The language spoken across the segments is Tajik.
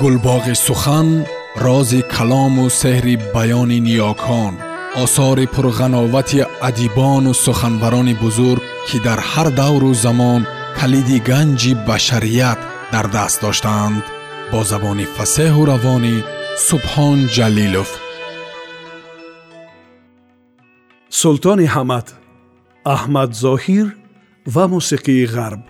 гулбоғи сухан рози калому сеҳри баёни ниёкон осори пурғановати адибону суханбарони бузург ки дар ҳар давру замон калиди ганҷи башарият дар даст доштаанд бо забони фасеҳу равонӣ субҳон ҷалилов султони ҳамад аҳмад зоҳир ва мусиқии ғарб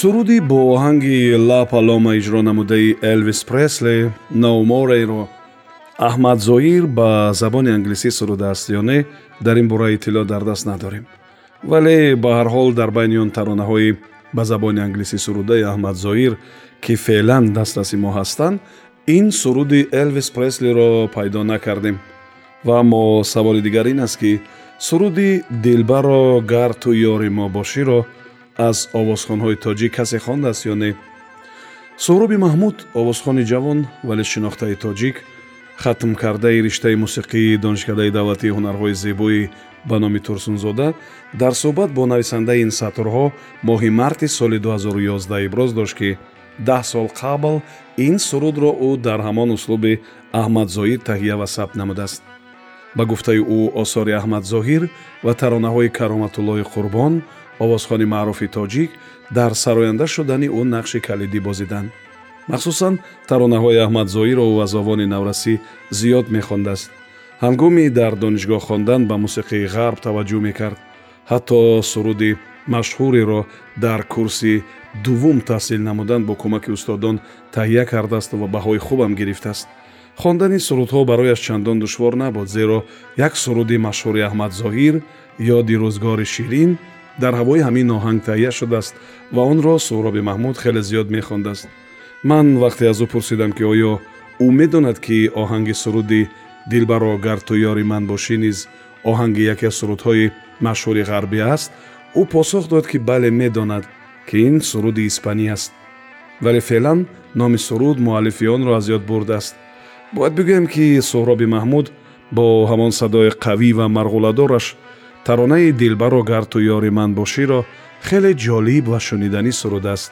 Суруди бо оҳанги лапалома иҷро намудаи элвис пресле наумореро аҳмад зоир ба забони англисӣ сурудааст ё не дар ин бора иттилоъ дар даст надорем. Вале ба ҳар ҳол дар байни он таронаҳои ба забони англисӣ сурудаи аҳмад зоир ки феълан дастраси мо ҳастанд ин суруди элвис преслиро пайдо накардем. Ва аммо саволи дигар ин аст ки суруди дилбаро гар ту ёри мо боширо аз овозхонҳои тоҷик касе хондааст ё не? Соҳроби маҳмуд овозхони ҷавон вале шинохтаи тоҷик хатмкардаи риштаи мусиқии донишкадаи давлатии ҳунарҳои зебоӣ ба номи турсунзода дар суҳбат бо нависандаи ин сатрҳо моҳи марти соли 2011 иброз дошт ки даҳ сол қабл ин сурудро ӯ дар ҳамон услуби аҳмадзоир таҳия ва сабт намудааст. Ба гуфтаи ӯ осори аҳмадзоҳир ва таронаҳои кароматуллои қурбон овозхони маъруфи тоҷик дар сароянда шудани ӯ нақши калидӣ бозиданд. Махсусан таронаҳои аҳмадзоиро ӯ аз овони наврасӣ зиёд мехондааст. Ҳангоми дар донишгоҳ хондан ба мусиқии ғарб таваҷҷӯҳ мекард. Ҳатто суруди машҳуреро дар курси дуввум таҳсил намудан бо кӯмаки устодон таҳия кардаасту ва баҳои хубам гирифтааст. Хондани сурудҳо барояш чандон душвор набуд зеро як суруди машҳури аҳмадзоҳир ёди рӯзгори ширин дар ҳавои ҳамин оҳанг таҳия шудааст ва онро суҳроби маҳмуд хеле зиёд мехондааст ман вақте аз ӯ пурсидам ки оё ӯ медонад ки оҳанги суруди дилбаро гар ту ёри ман бошӣ низ оҳанги яке аз сурудҳои машҳури ғарбӣ аст ӯ посух дод ки бале медонад ки ин суруди испанӣ аст вале феълан номи суруд муаллифи онро аз ёд бурдааст бояд бигӯям ки суҳроби маҳмуд бо ҳамон садои қавӣ ва марғуладораш таронаи дилбаро гар ту ёри ман боширо хеле ҷолиб ва шуниданӣ сурудааст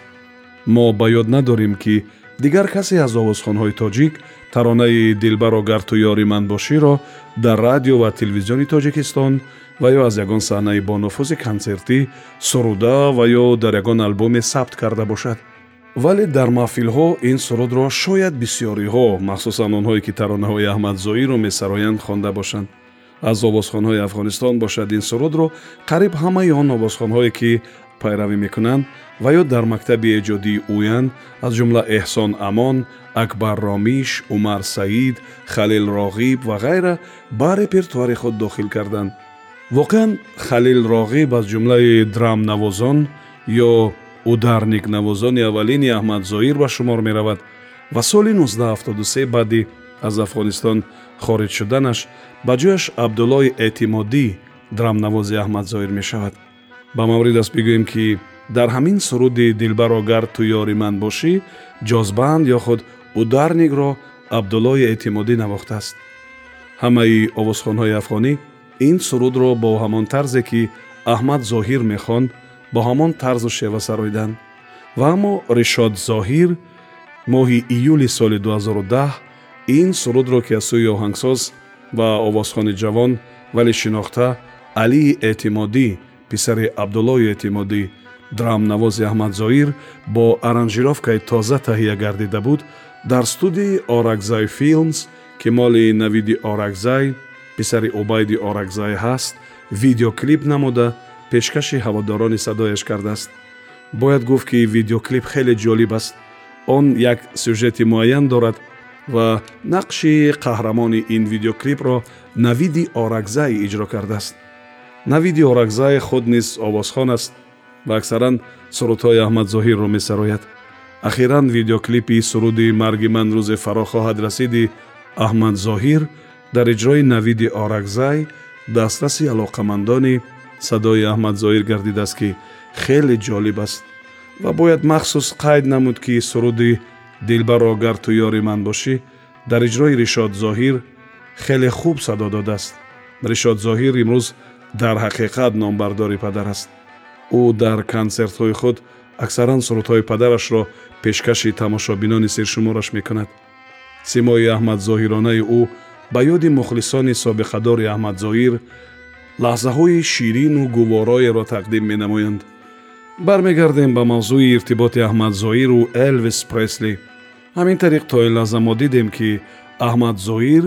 мо ба ёд надорем ки дигар касе аз овозхонҳои тоҷик таронаи дилбаро гар ту ёри ман боширо дар радио ва телевизиони тоҷикистон ва ё аз ягон саҳнаи бонуфузи консертӣ суруда ва ё дар ягон албоме сабт карда бошад вале дар маҳфилҳо ин сурудро шояд бисёриҳо махсусан онҳое ки таронаҳои аҳмадзоиро месароянд хонда бошанд аз овозхонҳои афғонистон бошад ин сурудро қариб ҳамаи он овозхонҳое ки пайравӣ мекунанд ва ё дар мактаби эҷодии ӯянд аз ҷумла эҳсон амон акбар ромиш умар саид халил роғиб ва ғайра ба репертуари худ дохил карданд. Воқеан халил роғиб аз ҷумлаи драмнавозон ё ударник навозони аввалини аҳмадзоир ба шумор меравад ва соли 1973 баъди аз афғонистон хориҷ шуданаш ба ҷояш абдуллои эътимодӣ драмнавози аҳмадзоир мешавад. Ба маврид аст бигӯем ки дар ҳамин суруди дилбаро гар ту ёри ман бошӣ ҷозбанд ё худ ударнигро абдуллои эътимодӣ навохтааст ҳамаи овозхонҳои афғонӣ ин сурудро бо ҳамон тарзе ки аҳмад зоҳир мехонд бо ҳамон тарзу шева сароиданд ва аммо ришод зоҳир моҳи июли соли 2010 ин сурудро ки аз сӯи оҳангсоз ва овозхони ҷавон вале шинохта алии эътимодӣ писари абдуллои эътимодӣ драмнавози аҳмадзоир бо аранҷировкаи тоза таҳия гардида буд дар студияи оракзай филмс ки моли навиди оракзай писари убайди оракзай ҳаст видеоклип намуда пешкаши ҳаводорони садояш кардааст. Бояд гуфт ки видеоклип хеле ҷолиб аст. Он як сюжети муайян дорад ва нақши қаҳрамони ин видеоклипро навиди оракзай иҷро кардааст. Навиди оракзай худ низ овозхон аст ва аксаран сурудҳои аҳмадзоҳирро месарояд. Ахиран видеоклипи суруди марги ман рӯзе фаро хоҳад расиди аҳмадзоҳир дар иҷрои навиди оракзай дастраси алоқамандони садои аҳмадзоҳир гардидааст ки хеле ҷолиб аст ва бояд махсус қайд намуд ки суруди дилбаро гар ту ёри ман бошӣ дар иҷрои ришод зоҳир хеле хуб садо додааст ришод зоҳир имрӯз дар ҳақиқат номбардори падар аст ӯ дар консертҳои худ аксаран сурудҳои падарашро пешкаши тамошобинони сершумораш мекунад симои аҳмадзоҳиронаи ӯ ба ёди мухлисони собиқадори аҳмадзоҳир лаҳзаҳои ширину гувороеро тақдим менамоянд бармегардем ба мавзӯи иртиботи аҳмадзоҳиру элвис пресли. Ҳамин тариқ то ин лаҳза мо дидем ки аҳмадзоҳир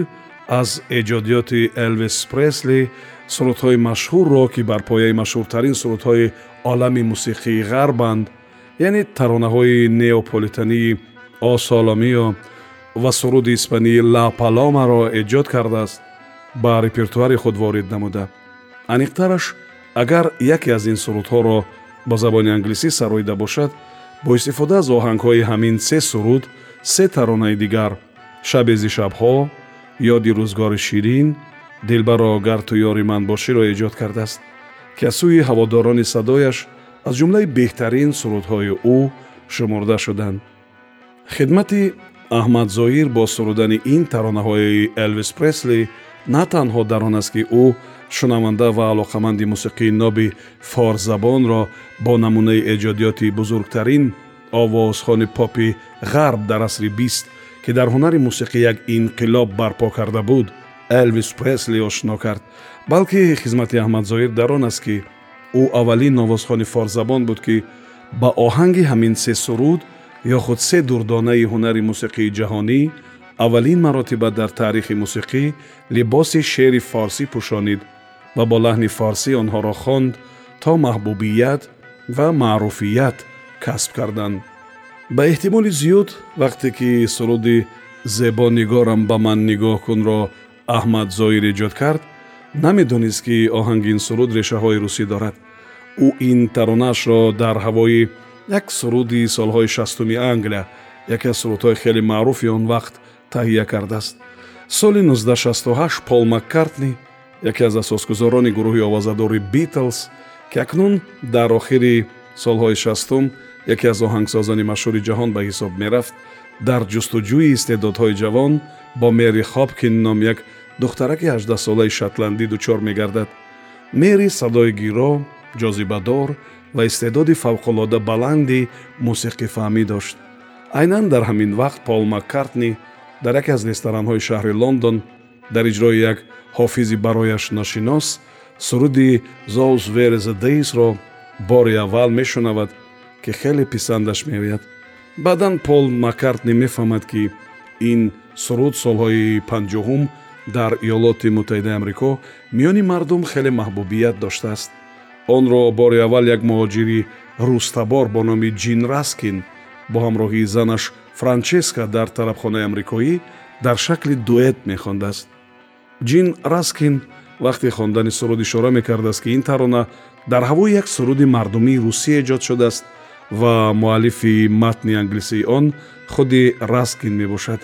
аз эҷодиёти элвис пресли сурудҳои машҳурро ки бар пояи машҳуртарин сурудҳои олами мусиқии ғарбанд яъне таронаҳои неополитании о соломиё ва суруди испании ла паломаро эҷод кардааст ба репертуари худ ворид намуда. Аниқтараш агар яке аз ин сурудҳоро ба забони англисӣ сароида бошад бо истифода аз оҳангҳои ҳамин се суруд се таронаи дигар шабези шабҳо ёди рӯзгори ширин дилбаро гар ту ёри ман боширо эҷод кардааст ки аз сӯи ҳаводорони садояш аз ҷумлаи беҳтарин сурудҳои ӯ шумурда шуданд. Хидмати аҳмадзоир бо сурудани ин таронаҳои элвис пресли на танҳо дар он аст ки ӯ шунаванда ва алоқаманди мусиқии ноби форзабонро бо намунаи эҷодиёти бузургтарин овозхони попи ғарб дар асри бист ки дар ҳунари мусиқӣ як инқилоб барпо карда буд элвис пресли ошно кард. Балки хизмати аҳмадзоир дар он аст ки ӯ аввалин овозхони форзабон буд ки ба оҳанги ҳамин се суруд ё худ се дурдонаи ҳунари мусиқии ҷаҳонӣ аввалин маротиба дар таърихи мусиқӣ либоси шеъри форсӣ пӯшонид ва бо лаҳни форсӣ онҳоро хонд то маҳбубият ва маъруфият касб карданд ба эҳтимоли зиёд вақте ки суруди зебо нигорам ба ман нигоҳ кунро аҳмад зоир эҷод кард намедонист ки оҳанги ин суруд решаҳои русӣ дорад ӯ ин таронаашро дар ҳавои як суруди солҳои шастуми англия яке аз сурудҳои хеле маъруфи он вақт таҳия кардааст соли 1968 пол маккартни яке аз асосгузорони гурӯҳи овозадори битлз ки акнун дар охири солҳои шастум яке аз оҳангсозони машҳури ҷаҳон ба ҳисоб мерафт дар ҷустуҷӯи истеъдодҳои ҷавон бо мери хопкин ном як духтараки ҳаждаҳсолаи шотландӣ дучор мегардад. Мери садои гиро ҷозибадор ва истеъдоди фавқулода баланди мусиқифаҳмӣ дошт. Айнан дар ҳамин вақт пол маккартни дар яке аз ресторанҳои шаҳри лондон дар иҷрои як ҳофизи барояш ношинос суруди зоус вереза дейсро бори аввал мешунавад ки хеле писандаш меояд. Баъдан пол маккартни мефаҳмад ки ин суруд солҳои панҷоҳум дар иёлоти муттаҳидаи амрико миёни мардум хеле маҳбубият доштааст. Онро бори аввал як муҳоҷири рустабор бо номи ҷин раскин бо ҳамроҳии занаш франческа дар тарабхонаи амрикоӣ дар шакли дуэт мехондааст ҷин раскин вақте хондани суруд ишора мекардааст ки ин тарона дар ҳавои як суруди мардумии русӣ эҷод шудааст ва муаллифи матни англисии он худи раскин мебошад.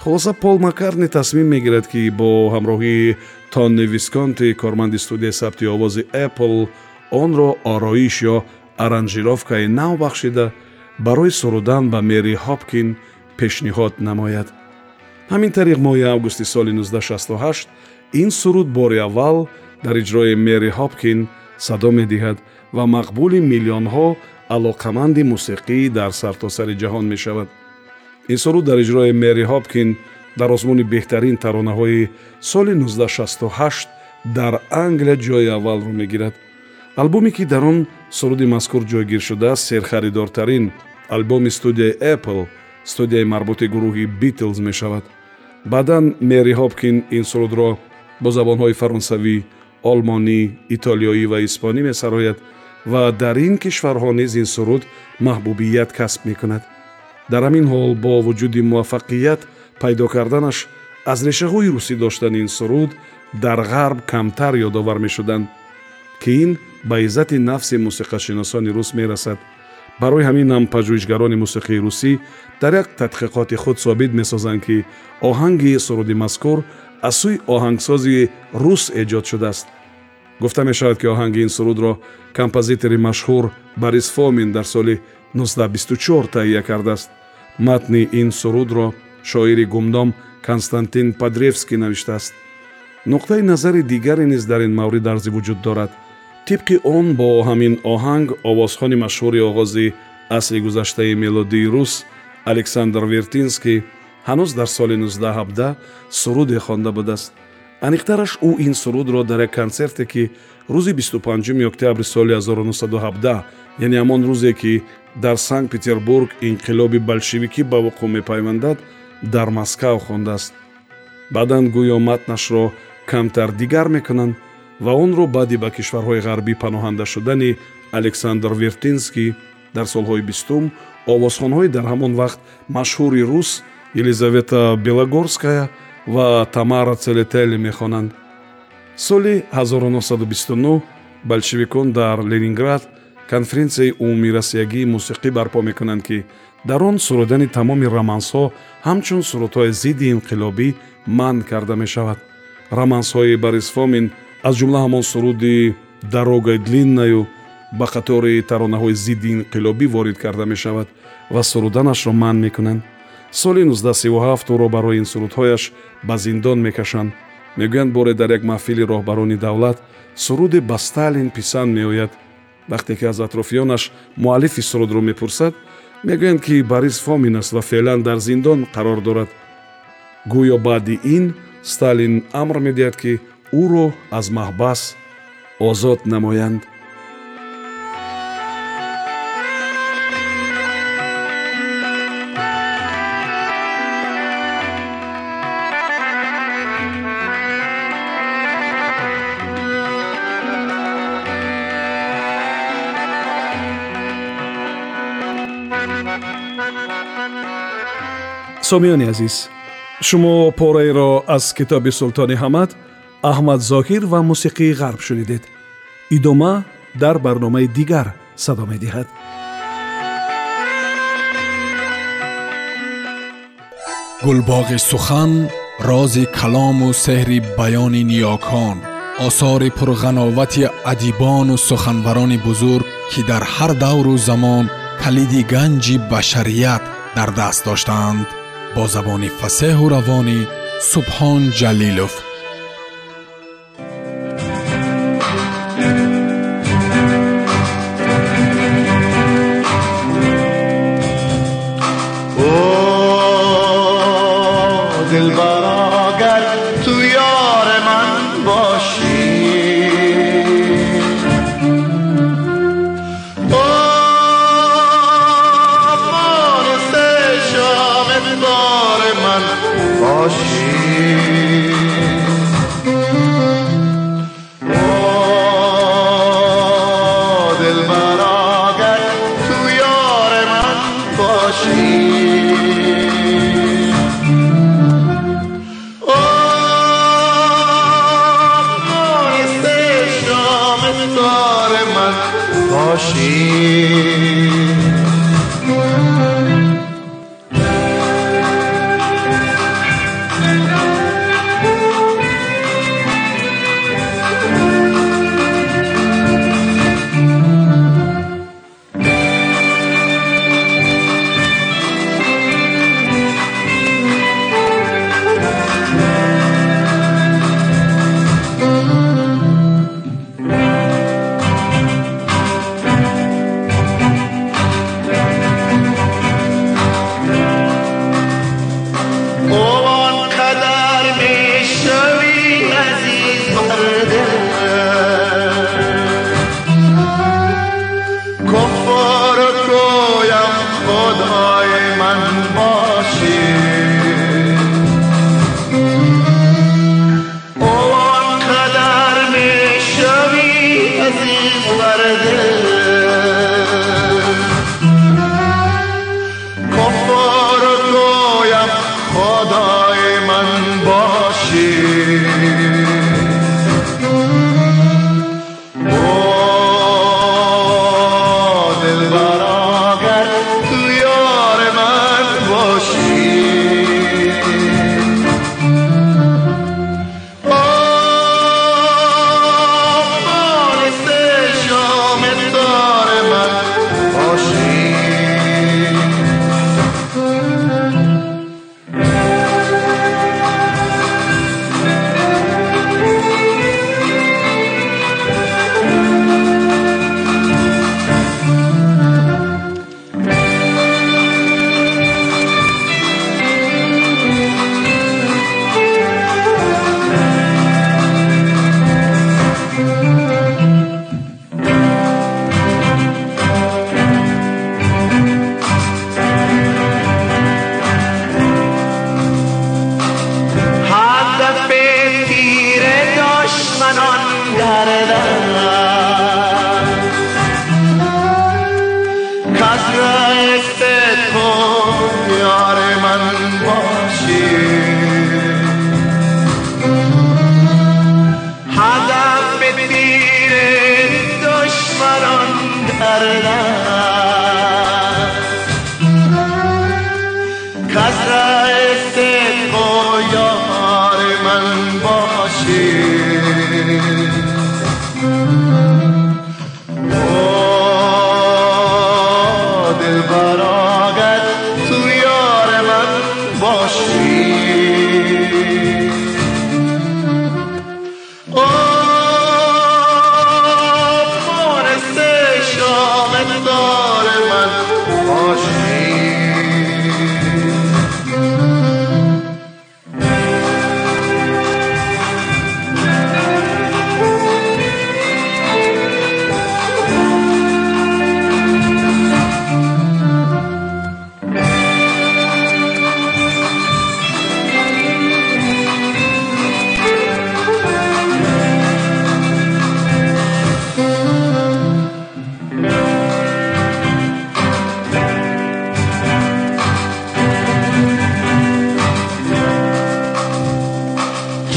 Хулоса пол маккарни тасмим мегирад ки бо ҳамроҳии тони висконти корманди студияи сабти овози apple онро ороиш ё аранжировкаи нав бахшида барои сурудан ба мери ҳопкин пешниҳод намояд ҳамин тариқ моҳи августи соли 1968 ин суруд бори аввал дар иҷрои мери ҳопкин садо медиҳад ва мақбули миллионҳо алоқаманди мусиқӣ дар сартосари ҷаҳон мешавад. Ин суруд дар иҷрои мери ҳопкин дар озмуни беҳтарин таронаҳои соли 1968 дар англия ҷои аввалро мегирад. Албоме ки дар он суруди мазкур ҷойгир шудааст серхаридортарин албоми студияи apple студияи марбути гурӯҳи битлз мешавад баъдан мери ҳопкин ин сурудро бо забонҳои фаронсавӣ олмонӣ итолиёӣ ва испонӣ месарояд ва дар ин кишварҳо низ ин суруд маҳбубият касб мекунад. Дар ҳамин ҳол бо вуҷуди муваффақият пайдо карданаш аз решаҳои русӣ доштани ин суруд дар ғарб камтар ёдовар мешуданд ки ин ба иззати нафси мусиқашиносони рус мерасад барои ҳаминам пажӯҳишгарони мусиқии русӣ дар як тадқиқоти худ собит месозанд ки оҳанги суруди мазкур аз сӯи оҳангсози рус эҷод шудааст. Гуфта мешавад ки оҳанги ин сурудро композитори машҳур борис фомин дар соли 1924 таҳия кардааст. Матни ин сурудро шоири гумном константин падревский навиштааст. Нуқтаи назари дигаре низ дар ин маврид арзӣ вуҷуд дорад тибқи он бо ҳамин оҳанг овозхони машҳури оғози асри гузаштаи мелодии рус александр вертинский ҳанӯз дар соли 1917 суруде хонда будааст. Аниқтараш ӯ ин сурудро дар як консерте ки рӯзи 25 октябри соли 1917 яъне ҳамон рӯзе ки дар санкт петербург инқилоби большевикӣ ба вуқӯъ мепайвандад дар москав хондааст. Баъдан гӯё матнашро камтар дигар мекунанд ва онро баъди ба кишварҳои ғарбӣ паноҳанда шудани александр вертинский дар солҳои бистум овозхонҳои дар ҳамон вақт машҳури рус елизавета белогорская ва тамара целетели мехонанд. Соли 1929 большевикон дар ленинград конференсияи умумирасиягии мусиқӣ барпо мекунанд ки дар он сурудани тамоми романсҳо ҳамчун сурудҳои зидди инқилобӣ манъ карда мешавад. Романсҳои борис фомин аз ҷумла ҳамон суруди дарогай длиннаю ба қатори таронаҳои зидди инқилобӣ ворид карда мешавад ва суруданашро манъ мекунанд. соли 1937 ӯро барои ин сурудҳояш ба зиндон мекашанд. мегӯянд боре дар як маҳфили роҳбарони давлат суруди ба сталин писанд меояд. вақте ки аз атрофиёнаш муаллифи сурудро мепурсад мегӯянд ки борис фомин аст ва феълан дар зиндон қарор дорад. гӯё баъди ин сталин амр медиҳад ки ӯро аз маҳбас озод намоянд сомиёни азиз шумо пораеро аз китоби султони ҳамад аҳмад зоҳир ва мусиқии ғарб шунидед идома дар барномаи дигар садо медиҳад гулбоғи сухан рози калому сеҳри баёни ниёкон осори пурғановати адибону суханбарони бузург ки дар ҳар давру замон калиди ганҷи башарият дар даст доштаанд бо забони фасеҳу равонӣ субҳон ҷалилов باشی. با دل تو یار من باشی آب نیست شام باشی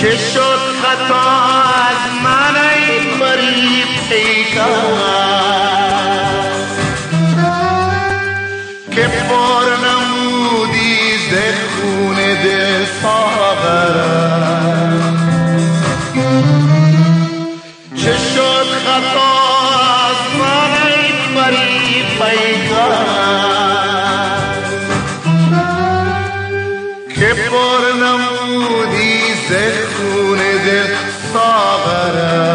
که شد خطا از من ای فریب که بار نمودی زده خون دل ساغرم چه شد خطا از من ای فریب که بار نمودی ستكون ذي الثغرات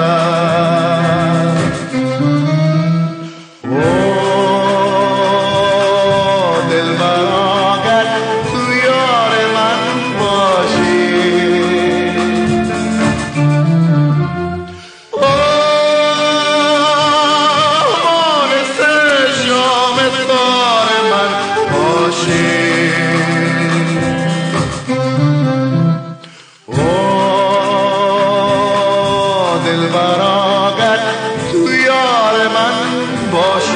دل براگت تو یار من باش.